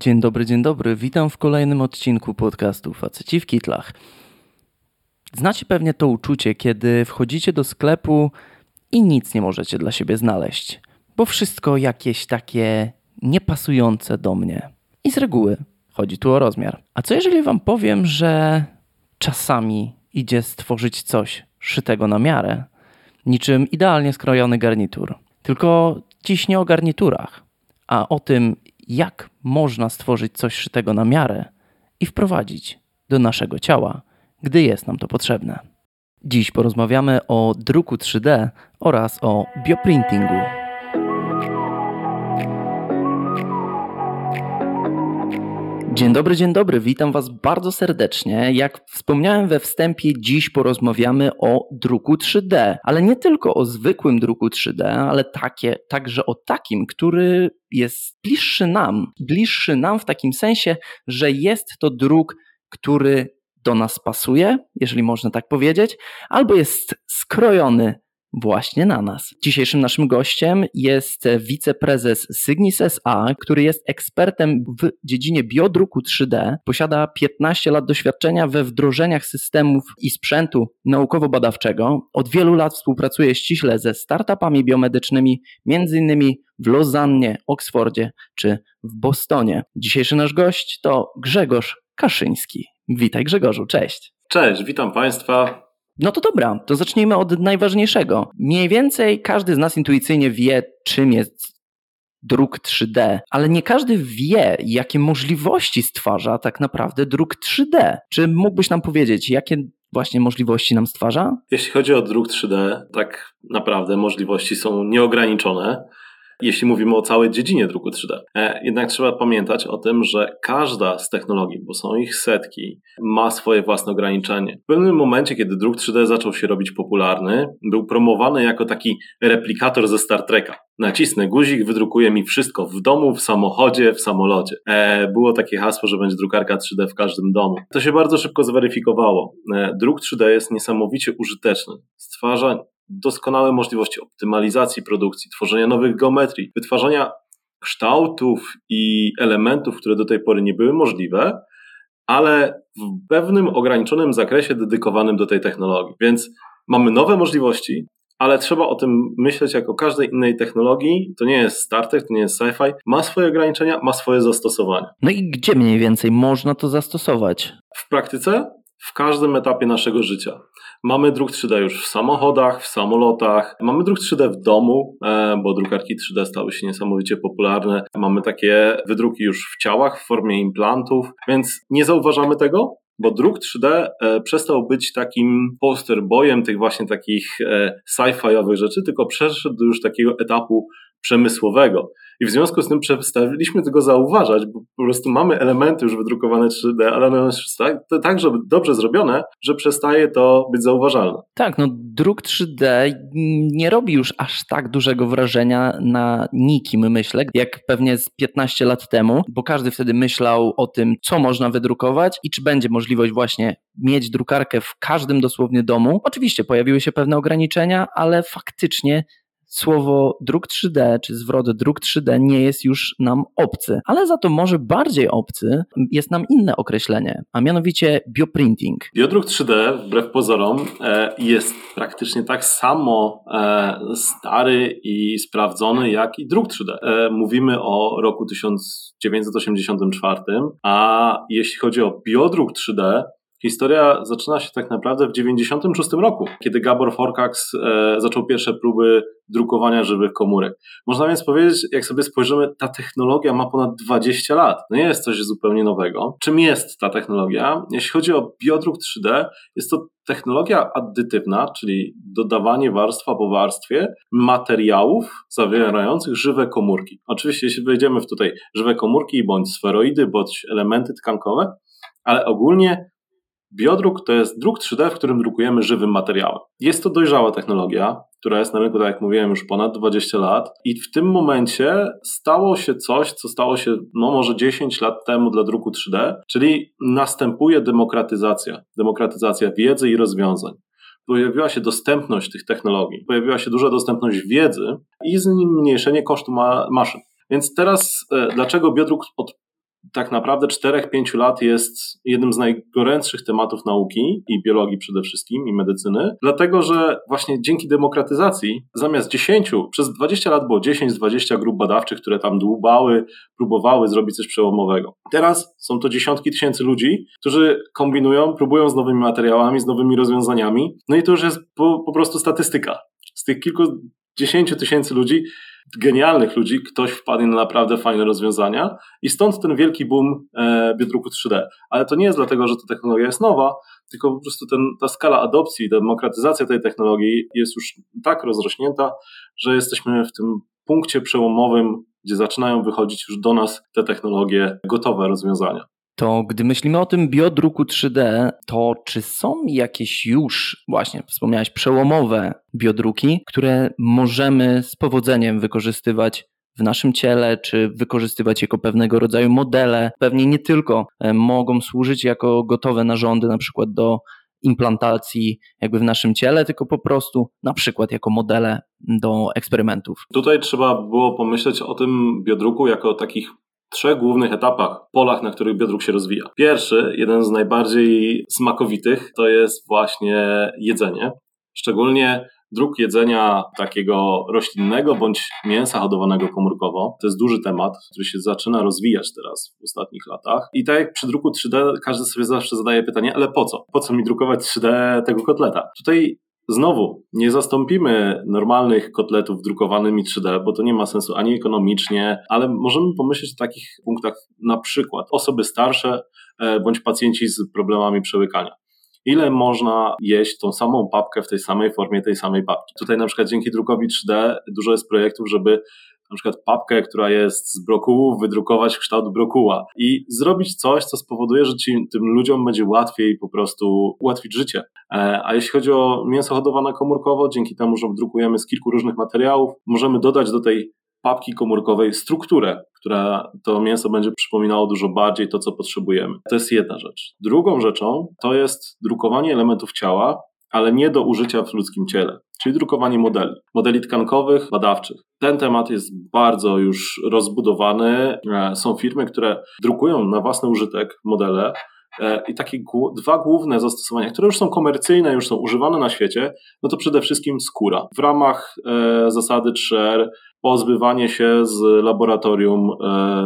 Dzień dobry, dzień dobry. Witam w kolejnym odcinku podcastu Faceci w Kitlach. Znacie pewnie to uczucie, kiedy wchodzicie do sklepu i nic nie możecie dla siebie znaleźć, bo wszystko jakieś takie niepasujące do mnie. I z reguły chodzi tu o rozmiar. A co jeżeli Wam powiem, że czasami idzie stworzyć coś szytego na miarę, niczym idealnie skrojony garnitur? Tylko dziś o garniturach, a o tym, jak można stworzyć coś szytego na miarę i wprowadzić do naszego ciała, gdy jest nam to potrzebne. Dziś porozmawiamy o druku 3D oraz o bioprintingu. Dzień dobry, dzień dobry, witam Was bardzo serdecznie. Jak wspomniałem we wstępie, dziś porozmawiamy o druku 3D, ale nie tylko o zwykłym druku 3D, ale takie, także o takim, który jest bliższy nam. Bliższy nam w takim sensie, że jest to druk, który do nas pasuje, jeżeli można tak powiedzieć, albo jest skrojony właśnie na nas. Dzisiejszym naszym gościem jest wiceprezes Signis SA, który jest ekspertem w dziedzinie biodruku 3D, posiada 15 lat doświadczenia we wdrożeniach systemów i sprzętu naukowo-badawczego. Od wielu lat współpracuje ściśle ze startupami biomedycznymi, m.in. w Lozannie, Oksfordzie czy w Bostonie. Dzisiejszy nasz gość to Grzegorz Kaszyński. Witaj Grzegorzu, cześć. Cześć, witam Państwa. No to dobra, to zacznijmy od najważniejszego. Mniej więcej każdy z nas intuicyjnie wie, czym jest druk 3D, ale nie każdy wie, jakie możliwości stwarza tak naprawdę druk 3D. Czy mógłbyś nam powiedzieć, jakie właśnie możliwości nam stwarza? Jeśli chodzi o druk 3D, tak naprawdę możliwości są nieograniczone jeśli mówimy o całej dziedzinie druku 3D. E, jednak trzeba pamiętać o tym, że każda z technologii, bo są ich setki, ma swoje własne ograniczenie. W pewnym momencie, kiedy druk 3D zaczął się robić popularny, był promowany jako taki replikator ze Star Treka. Nacisnę guzik, wydrukuje mi wszystko w domu, w samochodzie, w samolocie. E, było takie hasło, że będzie drukarka 3D w każdym domu. To się bardzo szybko zweryfikowało. E, druk 3D jest niesamowicie użyteczny. Stwarza doskonałe możliwości optymalizacji produkcji, tworzenia nowych geometrii, wytwarzania kształtów i elementów, które do tej pory nie były możliwe, ale w pewnym ograniczonym zakresie dedykowanym do tej technologii. Więc mamy nowe możliwości, ale trzeba o tym myśleć jak o każdej innej technologii. To nie jest StarTech, to nie jest sci-fi. Ma swoje ograniczenia, ma swoje zastosowania. No i gdzie mniej więcej można to zastosować? W praktyce w każdym etapie naszego życia. Mamy druk 3D już w samochodach, w samolotach, mamy druk 3D w domu, e, bo drukarki 3D stały się niesamowicie popularne. Mamy takie wydruki już w ciałach w formie implantów, więc nie zauważamy tego, bo druk 3D e, przestał być takim poster boyem tych właśnie takich e, sci-fiowych rzeczy, tylko przeszedł do już takiego etapu przemysłowego. I w związku z tym przestawiliśmy tego zauważać, bo po prostu mamy elementy już wydrukowane 3D, ale one są tak, tak żeby dobrze zrobione, że przestaje to być zauważalne. Tak, no druk 3D nie robi już aż tak dużego wrażenia na nikim, myślę, jak pewnie z 15 lat temu, bo każdy wtedy myślał o tym, co można wydrukować i czy będzie możliwość właśnie mieć drukarkę w każdym dosłownie domu. Oczywiście pojawiły się pewne ograniczenia, ale faktycznie słowo druk 3D czy zwrot druk 3D nie jest już nam obcy, ale za to może bardziej obcy jest nam inne określenie, a mianowicie bioprinting. Biodruk 3D, wbrew pozorom, e, jest praktycznie tak samo e, stary i sprawdzony jak i druk 3D. E, mówimy o roku 1984, a jeśli chodzi o biodruk 3D, Historia zaczyna się tak naprawdę w 96 roku, kiedy Gabor Forkax e, zaczął pierwsze próby drukowania żywych komórek. Można więc powiedzieć, jak sobie spojrzymy, ta technologia ma ponad 20 lat. To nie jest coś zupełnie nowego. Czym jest ta technologia? Jeśli chodzi o biodruk 3D, jest to technologia addytywna, czyli dodawanie warstwa po warstwie materiałów zawierających żywe komórki. Oczywiście, jeśli wejdziemy w tutaj żywe komórki, bądź sferoidy, bądź elementy tkankowe, ale ogólnie Biodruk to jest druk 3D, w którym drukujemy żywym materiałem. Jest to dojrzała technologia, która jest na rynku, tak jak mówiłem, już ponad 20 lat i w tym momencie stało się coś, co stało się no może 10 lat temu dla druku 3D, czyli następuje demokratyzacja, demokratyzacja wiedzy i rozwiązań pojawiła się dostępność tych technologii, pojawiła się duża dostępność wiedzy i z nim zmniejszenie kosztu ma maszyn. Więc teraz, e, dlaczego biodruk od tak naprawdę 4-5 lat jest jednym z najgorętszych tematów nauki i biologii przede wszystkim i medycyny, dlatego że właśnie dzięki demokratyzacji zamiast 10, przez 20 lat było 10-20 grup badawczych, które tam dłubały, próbowały zrobić coś przełomowego. Teraz są to dziesiątki tysięcy ludzi, którzy kombinują, próbują z nowymi materiałami, z nowymi rozwiązaniami, no i to już jest po, po prostu statystyka. Z tych kilkudziesięciu tysięcy ludzi genialnych ludzi ktoś wpadnie na naprawdę fajne rozwiązania i stąd ten wielki boom e, biodruku 3D. Ale to nie jest dlatego, że ta technologia jest nowa, tylko po prostu ten, ta skala adopcji, demokratyzacja tej technologii jest już tak rozrośnięta, że jesteśmy w tym punkcie przełomowym, gdzie zaczynają wychodzić już do nas te technologie, gotowe rozwiązania to gdy myślimy o tym biodruku 3D, to czy są jakieś już, właśnie wspomniałeś, przełomowe biodruki, które możemy z powodzeniem wykorzystywać w naszym ciele, czy wykorzystywać jako pewnego rodzaju modele? Pewnie nie tylko e, mogą służyć jako gotowe narządy, na przykład do implantacji jakby w naszym ciele, tylko po prostu na przykład jako modele do eksperymentów. Tutaj trzeba było pomyśleć o tym biodruku jako takich trzech głównych etapach, polach, na których biodruk się rozwija. Pierwszy, jeden z najbardziej smakowitych, to jest właśnie jedzenie. Szczególnie druk jedzenia takiego roślinnego bądź mięsa hodowanego komórkowo. To jest duży temat, który się zaczyna rozwijać teraz w ostatnich latach. I tak jak przy druku 3D, każdy sobie zawsze zadaje pytanie, ale po co? Po co mi drukować 3D tego kotleta? Tutaj Znowu, nie zastąpimy normalnych kotletów drukowanymi 3D, bo to nie ma sensu ani ekonomicznie, ale możemy pomyśleć o takich punktach, na przykład osoby starsze e, bądź pacjenci z problemami przełykania. Ile można jeść tą samą papkę w tej samej formie, tej samej papki? Tutaj na przykład dzięki drukowi 3D dużo jest projektów, żeby na przykład papkę, która jest z brokułu, wydrukować kształt brokuła i zrobić coś, co spowoduje, że ci, tym ludziom będzie łatwiej po prostu ułatwić życie. E, a jeśli chodzi o mięso hodowane komórkowo, dzięki temu, że drukujemy z kilku różnych materiałów, możemy dodać do tej papki komórkowej strukturę, która to mięso będzie przypominało dużo bardziej to, co potrzebujemy. To jest jedna rzecz. Drugą rzeczą to jest drukowanie elementów ciała, ale nie do użycia w ludzkim ciele, czyli drukowanie modeli, modeli tkankowych, badawczych. Ten temat jest bardzo już rozbudowany. E, są firmy, które drukują na własny użytek modele. E, I takie dwa główne zastosowania, które już są komercyjne, już są używane na świecie, no to przede wszystkim skóra. W ramach e, zasady 3R pozbywanie się z laboratorium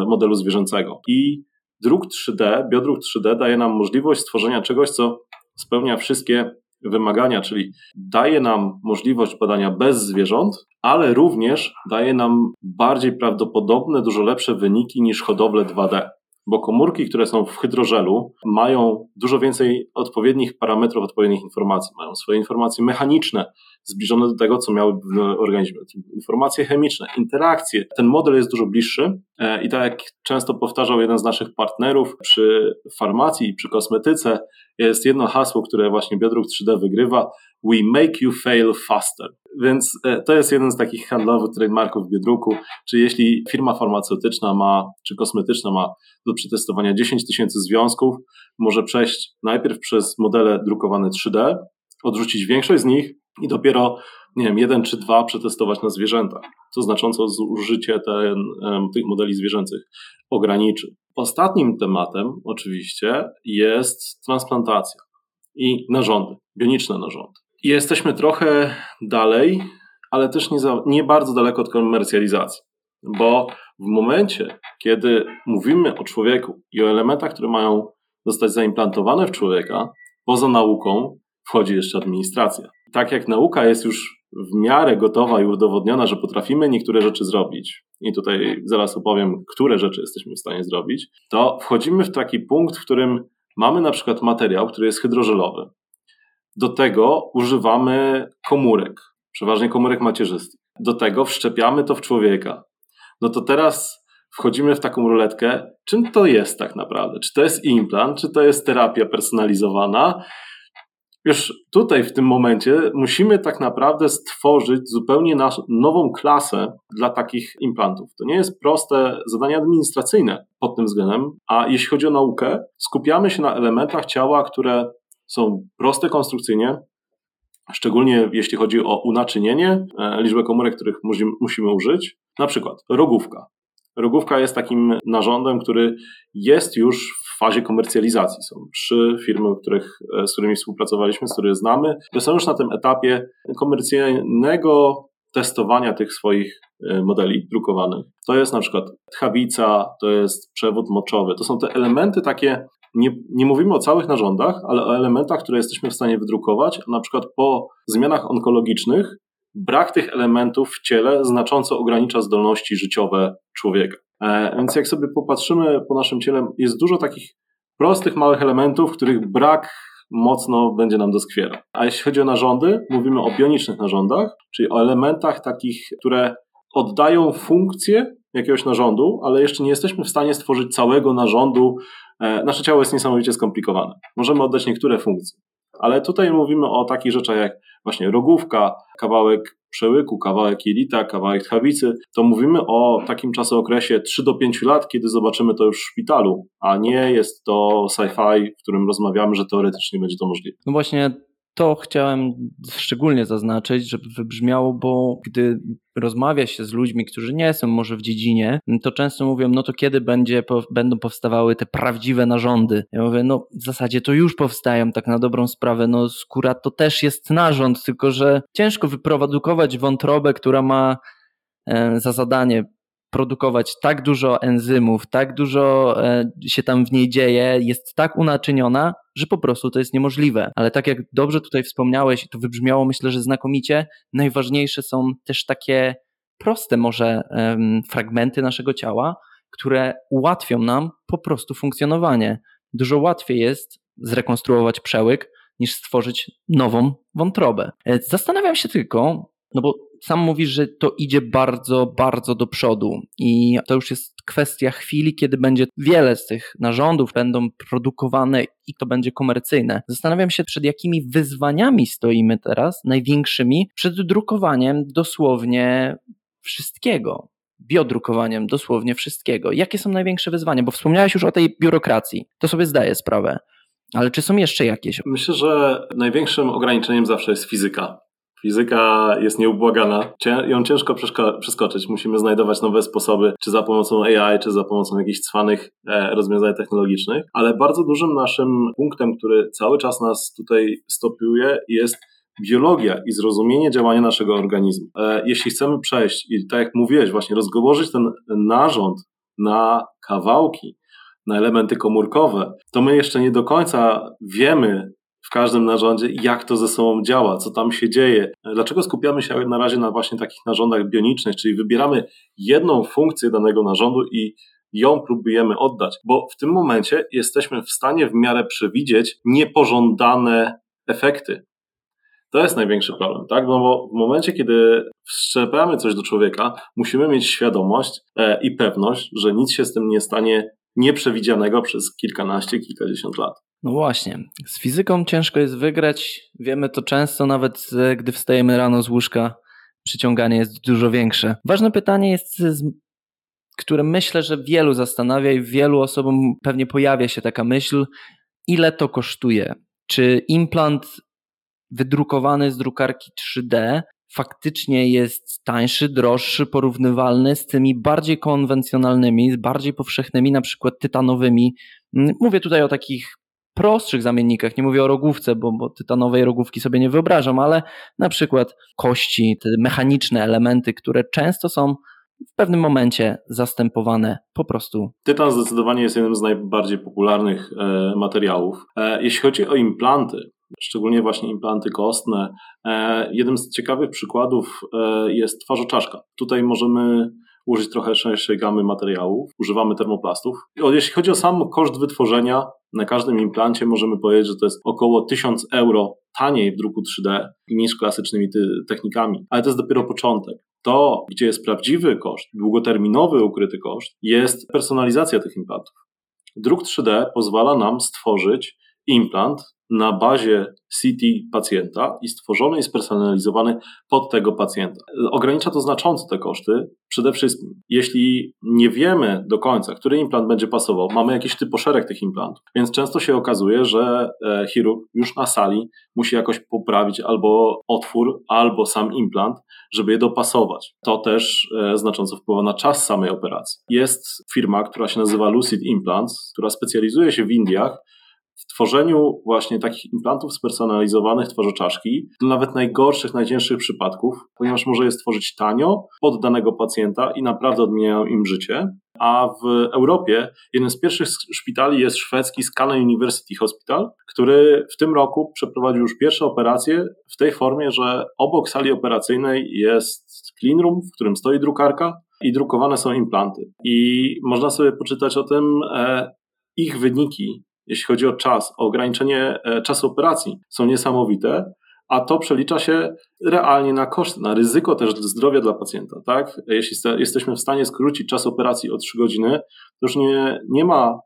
modelu zwierzęcego. I druk 3D, biodruk 3D daje nam możliwość stworzenia czegoś, co spełnia wszystkie wymagania, czyli daje nam możliwość badania bez zwierząt, ale również daje nam bardziej prawdopodobne, dużo lepsze wyniki niż hodowle 2D. Bo komórki, które są w hydrożelu, mają dużo więcej odpowiednich parametrów, odpowiednich informacji. Mają swoje informacje mechaniczne, zbliżone do tego, co miały w organizmie. Informacje chemiczne, interakcje. Ten model jest dużo bliższy e, i tak jak często powtarzał jeden z naszych partnerów przy farmacji i przy kosmetyce, jest jedno hasło, które właśnie Biodruk 3D wygrywa. We make you fail faster. Więc e, to jest jeden z takich handlowych trademarków Biodruku, czy jeśli firma farmaceutyczna ma, czy kosmetyczna ma do przetestowania 10 tysięcy związków, może przejść najpierw przez modele drukowane 3D, odrzucić większość z nich i dopiero, nie wiem, jeden czy dwa przetestować na zwierzętach, co znacząco zużycie ten, tych modeli zwierzęcych ograniczy. Ostatnim tematem oczywiście jest transplantacja i narządy, bioniczne narządy. I jesteśmy trochę dalej, ale też nie, za, nie bardzo daleko od komercjalizacji, bo w momencie, kiedy mówimy o człowieku i o elementach, które mają zostać zaimplantowane w człowieka, poza nauką wchodzi jeszcze administracja. Tak jak nauka jest już w miarę gotowa i udowodniona, że potrafimy niektóre rzeczy zrobić, i tutaj zaraz opowiem, które rzeczy jesteśmy w stanie zrobić, to wchodzimy w taki punkt, w którym mamy na przykład materiał, który jest hydrożelowy. Do tego używamy komórek, przeważnie komórek macierzystych. Do tego wszczepiamy to w człowieka. No to teraz wchodzimy w taką ruletkę, czym to jest tak naprawdę? Czy to jest implant, czy to jest terapia personalizowana, już tutaj w tym momencie musimy tak naprawdę stworzyć zupełnie nową klasę dla takich implantów. To nie jest proste zadanie administracyjne pod tym względem, a jeśli chodzi o naukę, skupiamy się na elementach ciała, które są proste konstrukcyjnie, szczególnie jeśli chodzi o unaczynienie, e, liczbę komórek, których musimy użyć. Na przykład rogówka. Rogówka jest takim narządem, który jest już fazie komercjalizacji. Są trzy firmy, których, e, z którymi współpracowaliśmy, z których znamy, które są już na tym etapie komercyjnego testowania tych swoich e, modeli drukowanych. To jest na przykład tchawica, to jest przewód moczowy. To są te elementy takie, nie, nie mówimy o całych narządach, ale o elementach, które jesteśmy w stanie wydrukować. Na przykład po zmianach onkologicznych brak tych elementów w ciele znacząco ogranicza zdolności życiowe człowieka. E, więc jak sobie popatrzymy po naszym ciele, jest dużo takich prostych, małych elementów, których brak mocno będzie nam doskwierał. A jeśli chodzi o narządy, mówimy o bionicznych narządach, czyli o elementach takich, które oddają funkcję jakiegoś narządu, ale jeszcze nie jesteśmy w stanie stworzyć całego narządu. E, nasze ciało jest niesamowicie skomplikowane. Możemy oddać niektóre funkcje, ale tutaj mówimy o takich rzeczach jak właśnie rogówka, kawałek przełyku, kawałek jelita, kawałek tchawicy, to mówimy o takim czasookresie 3 do 5 lat, kiedy zobaczymy to już w szpitalu, a nie jest to sci-fi, w którym rozmawiamy, że teoretycznie będzie to możliwe. No właśnie to chciałem szczególnie zaznaczyć, żeby wybrzmiało, bo gdy rozmawia się z ludźmi, którzy nie są może w dziedzinie, to często mówią, no to kiedy będzie, będą powstawały te prawdziwe narządy? Ja mówię, no w zasadzie to już powstają, tak na dobrą sprawę, no skóra to też jest narząd, tylko że ciężko wyprodukować wątrobę, która ma e, za zadanie produkować tak dużo enzymów, tak dużo e, się tam w niej dzieje, jest tak unaczyniona, że po prostu to jest niemożliwe. Ale tak jak dobrze tutaj wspomniałeś to wybrzmiało myślę, że znakomicie, najważniejsze są też takie proste może fragmenty naszego ciała, które ułatwią nam po prostu funkcjonowanie. Dużo łatwiej jest zrekonstruować przełyk niż stworzyć nową wątrobę. E, zastanawiam się tylko, no bo sam mówisz, że to idzie bardzo, bardzo do przodu i to już jest kwestia chwili, kiedy będzie wiele z tych narządów będą produkowane i to będzie komercyjne. Zastanawiam się, przed jakimi wyzwaniami stoimy teraz, największymi, przed drukowaniem dosłownie wszystkiego. Biodrukowaniem dosłownie wszystkiego. Jakie są największe wyzwania? Bo wspomniałeś już o tej biurokracji. To sobie zdaję sprawę. Ale czy są jeszcze jakieś? Myślę, że największym ograniczeniem zawsze jest fizyka. Fizyka jest nieubłagana, ją ciężko przeskoczyć. Musimy znajdować nowe sposoby, czy za pomocą AI, czy za pomocą jakichś cwanych e, rozwiązań technologicznych, ale bardzo dużym naszym punktem, który cały czas nas tutaj stopiuje, jest biologia i zrozumienie działania naszego organizmu. E, jeśli chcemy przejść i tak jak mówiłeś, właśnie rozgołożyć ten narząd na kawałki, na elementy komórkowe, to my jeszcze nie do końca wiemy, w każdym narządzie, jak to ze sobą działa, co tam się dzieje. Dlaczego skupiamy się na razie na właśnie takich narządach bionicznych, czyli wybieramy jedną funkcję danego narządu i ją próbujemy oddać, bo w tym momencie jesteśmy w stanie w miarę przewidzieć niepożądane efekty. To jest największy problem, tak? No bo w momencie, kiedy wszczepiamy coś do człowieka, musimy mieć świadomość e, i pewność, że nic się z tym nie stanie nieprzewidzianego przez kilkanaście, kilkadziesiąt lat. No właśnie, z fizyką ciężko jest wygrać. Wiemy to często, nawet gdy wstajemy rano z łóżka, przyciąganie jest dużo większe. Ważne pytanie jest, które myślę, że wielu zastanawia i wielu osobom pewnie pojawia się taka myśl, ile to kosztuje? Czy implant wydrukowany z drukarki 3D faktycznie jest tańszy, droższy, porównywalny z tymi bardziej konwencjonalnymi, bardziej powszechnymi, na przykład tytanowymi. Mówię tutaj o takich prostszych zamiennikach, nie mówię o rogówce, bo, bo tytanowej rogówki sobie nie wyobrażam, ale na przykład kości, te mechaniczne elementy, które często są w pewnym momencie zastępowane po prostu. Tytan zdecydowanie jest jednym z najbardziej popularnych e, materiałów. E, jeśli chodzi o implanty, szczególnie właśnie implanty kostne, e, jednym z ciekawych przykładów e, jest twarzoczaszka. Tutaj możemy użyć trochę szerszej gamy materiałów. Używamy termoplastów. Jeśli chodzi o sam koszt wytworzenia, na każdym implancie możemy powiedzieć, że to jest około 1000 euro taniej w druku 3D niż klasycznymi technikami, ale to jest dopiero początek. To, gdzie jest prawdziwy koszt, długoterminowy ukryty koszt, jest personalizacja tych implantów. Druk 3D pozwala nam stworzyć implant na bazie CT pacjenta i stworzony i spersonalizowany pod tego pacjenta. Ogranicza to znacząco te koszty. Przede wszystkim, jeśli nie wiemy do końca, który implant będzie pasował, mamy jakiś typoszereg tych implantów, więc często się okazuje, że e, chirurg już na sali musi jakoś poprawić albo otwór, albo sam implant, żeby je dopasować. To też e, znacząco wpływa na czas samej operacji. Jest firma, która się nazywa Lucid Implants, która specjalizuje się w Indiach w tworzeniu właśnie takich implantów spersonalizowanych tworzy czaszki do nawet najgorszych, najcięższych przypadków, ponieważ może je stworzyć tanio pod danego pacjenta i naprawdę odmieniają im życie. A w Europie jeden z pierwszych szpitali jest szwedzki Skala University Hospital, który w tym roku przeprowadził już pierwsze operacje w tej formie, że obok sali operacyjnej jest clean room, w którym stoi drukarka i drukowane są implanty. I można sobie poczytać o tym, e, ich wyniki jeśli chodzi o czas, o ograniczenie e, czasu operacji, są niesamowite, a to przelicza się realnie na koszty, na ryzyko też zdrowia dla pacjenta. Tak? Jeśli jesteśmy w stanie skrócić czas operacji o 3 godziny, to już nie, nie ma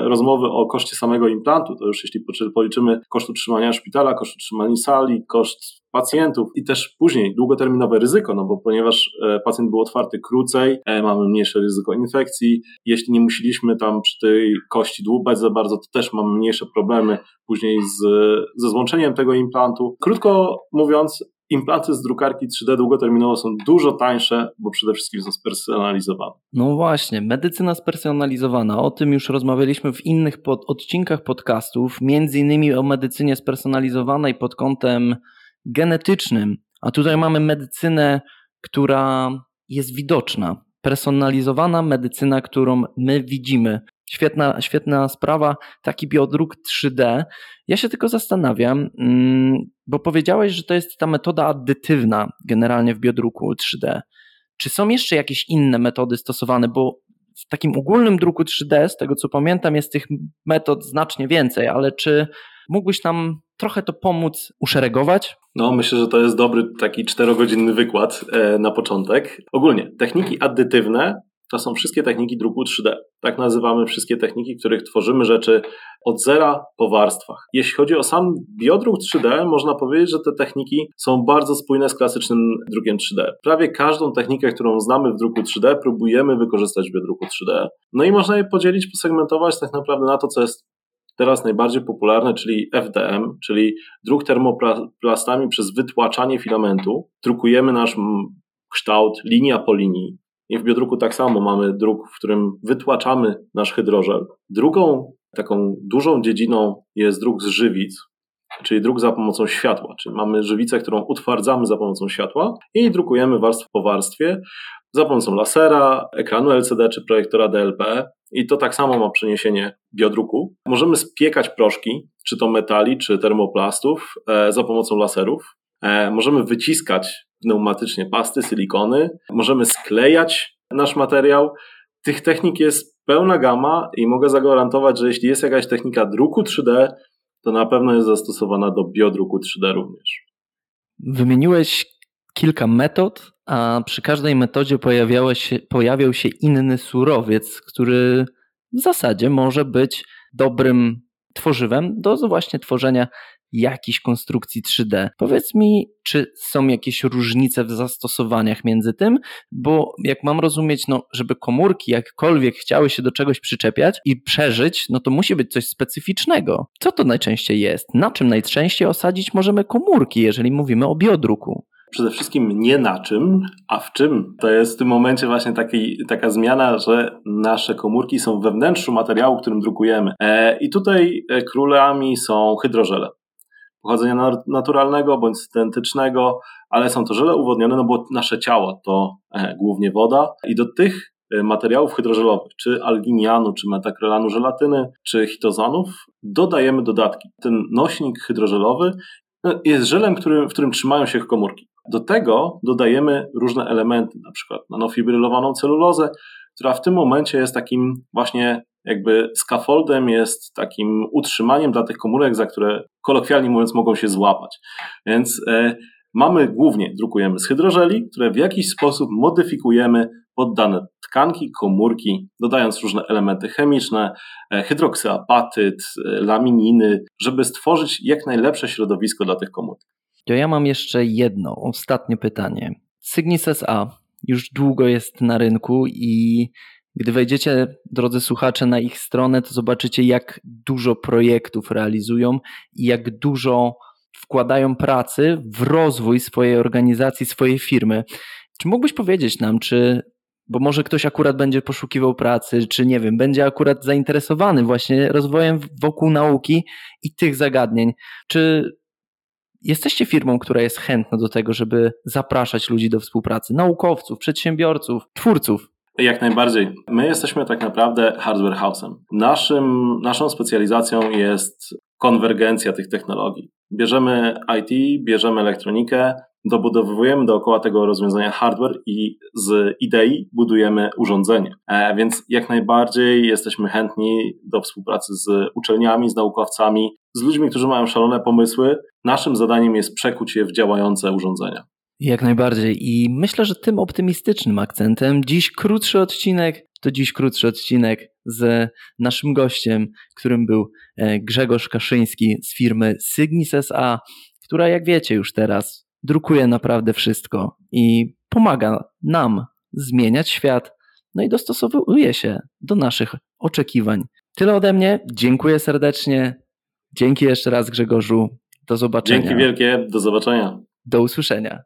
rozmowy o koszcie samego implantu, to już jeśli policzymy koszt utrzymania szpitala, koszt utrzymania sali, koszt pacjentów i też później długoterminowe ryzyko, no bo ponieważ e, pacjent był otwarty krócej, e, mamy mniejsze ryzyko infekcji. Jeśli nie musieliśmy tam przy tej kości dłubać za bardzo, to też mamy mniejsze problemy później z, ze złączeniem tego implantu. Krótko mówiąc, implanty z drukarki 3D długoterminowo są dużo tańsze, bo przede wszystkim są spersonalizowane. No właśnie, medycyna spersonalizowana. O tym już rozmawialiśmy w innych pod, odcinkach podcastów, między innymi o medycynie spersonalizowanej pod kątem genetycznym. A tutaj mamy medycynę, która jest widoczna. Personalizowana medycyna, którą my widzimy. Świetna, świetna sprawa, taki biodruk 3D. Ja się tylko zastanawiam, mm, bo powiedziałeś, że to jest ta metoda addytywna generalnie w biodruku 3D. Czy są jeszcze jakieś inne metody stosowane? Bo w takim ogólnym druku 3D, z tego co pamiętam, jest tych metod znacznie więcej, ale czy mógłbyś nam trochę to pomóc uszeregować? No, myślę, że to jest dobry taki czterogodzinny wykład e, na początek. Ogólnie, techniki addytywne to są wszystkie techniki druku 3D. Tak nazywamy wszystkie techniki, w których tworzymy rzeczy od zera po warstwach. Jeśli chodzi o sam biodruk 3D, można powiedzieć, że te techniki są bardzo spójne z klasycznym drukiem 3D. Prawie każdą technikę, którą znamy w druku 3D, próbujemy wykorzystać w biodruku 3D. No i można je podzielić, posegmentować tak naprawdę na to, co jest teraz najbardziej popularne, czyli FDM, czyli druk termoplastami przez wytłaczanie filamentu. Drukujemy nasz kształt linia po linii. I w biodruku tak samo mamy druk, w którym wytłaczamy nasz hydrożel. Drugą taką dużą dziedziną jest druk z żywic, czyli druk za pomocą światła. Czyli mamy żywicę, którą utwardzamy za pomocą światła i drukujemy warstwę po warstwie za pomocą lasera, ekranu LCD czy projektora DLP. I to tak samo ma przeniesienie biodruku. Możemy spiekać proszki, czy to metali, czy termoplastów, e, za pomocą laserów. E, możemy wyciskać pneumatycznie pasty, silikony, możemy sklejać nasz materiał. Tych technik jest pełna gama i mogę zagwarantować, że jeśli jest jakaś technika druku 3D, to na pewno jest zastosowana do biodruku 3D również. Wymieniłeś kilka metod, a przy każdej metodzie się, pojawiał się inny surowiec, który w zasadzie może być dobrym tworzywem do właśnie tworzenia jakichś konstrukcji 3D. Powiedz mi, czy są jakieś różnice w zastosowaniach między tym, bo jak mam rozumieć, no, żeby komórki jakkolwiek chciały się do czegoś przyczepiać i przeżyć, no to musi być coś specyficznego. Co to najczęściej jest? Na czym najczęściej osadzić możemy komórki, jeżeli mówimy o biodruku? przede wszystkim nie na czym, a w czym. To jest w tym momencie właśnie taki, taka zmiana, że nasze komórki są we wnętrzu materiału, którym drukujemy. E, I tutaj e, królami są hydrożele pochodzenia naturalnego bądź syntetycznego, ale są to żele uwodnione, no bo nasze ciało to e, głównie woda i do tych e, materiałów hydrożelowych, czy alginianu, czy metakrylanu żelatyny, czy hitozanów, dodajemy dodatki. Ten nośnik hydrożelowy no, jest żelem, którym, w którym trzymają się komórki. Do tego dodajemy różne elementy, na przykład nanofibrylowaną celulozę, która w tym momencie jest takim właśnie jakby scaffoldem jest takim utrzymaniem dla tych komórek, za które kolokwialnie mówiąc mogą się złapać. Więc e, mamy głównie, drukujemy z hydrożeli, które w jakiś sposób modyfikujemy pod dane tkanki, komórki, dodając różne elementy chemiczne, e, hydroksyapatyt, e, lamininy, żeby stworzyć jak najlepsze środowisko dla tych komórek. To ja mam jeszcze jedno, ostatnie pytanie. Cygnis SA już długo jest na rynku i gdy wejdziecie, drodzy słuchacze, na ich stronę, to zobaczycie, jak dużo projektów realizują i jak dużo wkładają pracy w rozwój swojej organizacji, swojej firmy. Czy mógłbyś powiedzieć nam, czy, bo może ktoś akurat będzie poszukiwał pracy, czy nie wiem, będzie akurat zainteresowany właśnie rozwojem wokół nauki i tych zagadnień, czy jesteście firmą, która jest chętna do tego, żeby zapraszać ludzi do współpracy, naukowców, przedsiębiorców, twórców? Jak najbardziej. My jesteśmy tak naprawdę hardware house'em. Naszym, naszą specjalizacją jest konwergencja tych technologii. Bierzemy IT, bierzemy elektronikę, dobudowujemy dookoła tego rozwiązania hardware i z idei budujemy urządzenie. E, więc jak najbardziej jesteśmy chętni do współpracy z uczelniami, z naukowcami, z ludźmi, którzy mają szalone pomysły. Naszym zadaniem jest przekuć je w działające urządzenia. Jak najbardziej. I myślę, że tym optymistycznym akcentem dziś krótszy odcinek, to dziś krótszy odcinek z naszym gościem, którym był e, Grzegorz Kaszyński z firmy Signis SA, która jak wiecie już teraz drukuje naprawdę wszystko i pomaga nam zmieniać świat, no i dostosowuje się do naszych oczekiwań. Tyle ode mnie. Dziękuję serdecznie. Dzięki jeszcze raz Grzegorzu. Do zobaczenia. Dzięki wielkie. Do zobaczenia. Do usłyszenia.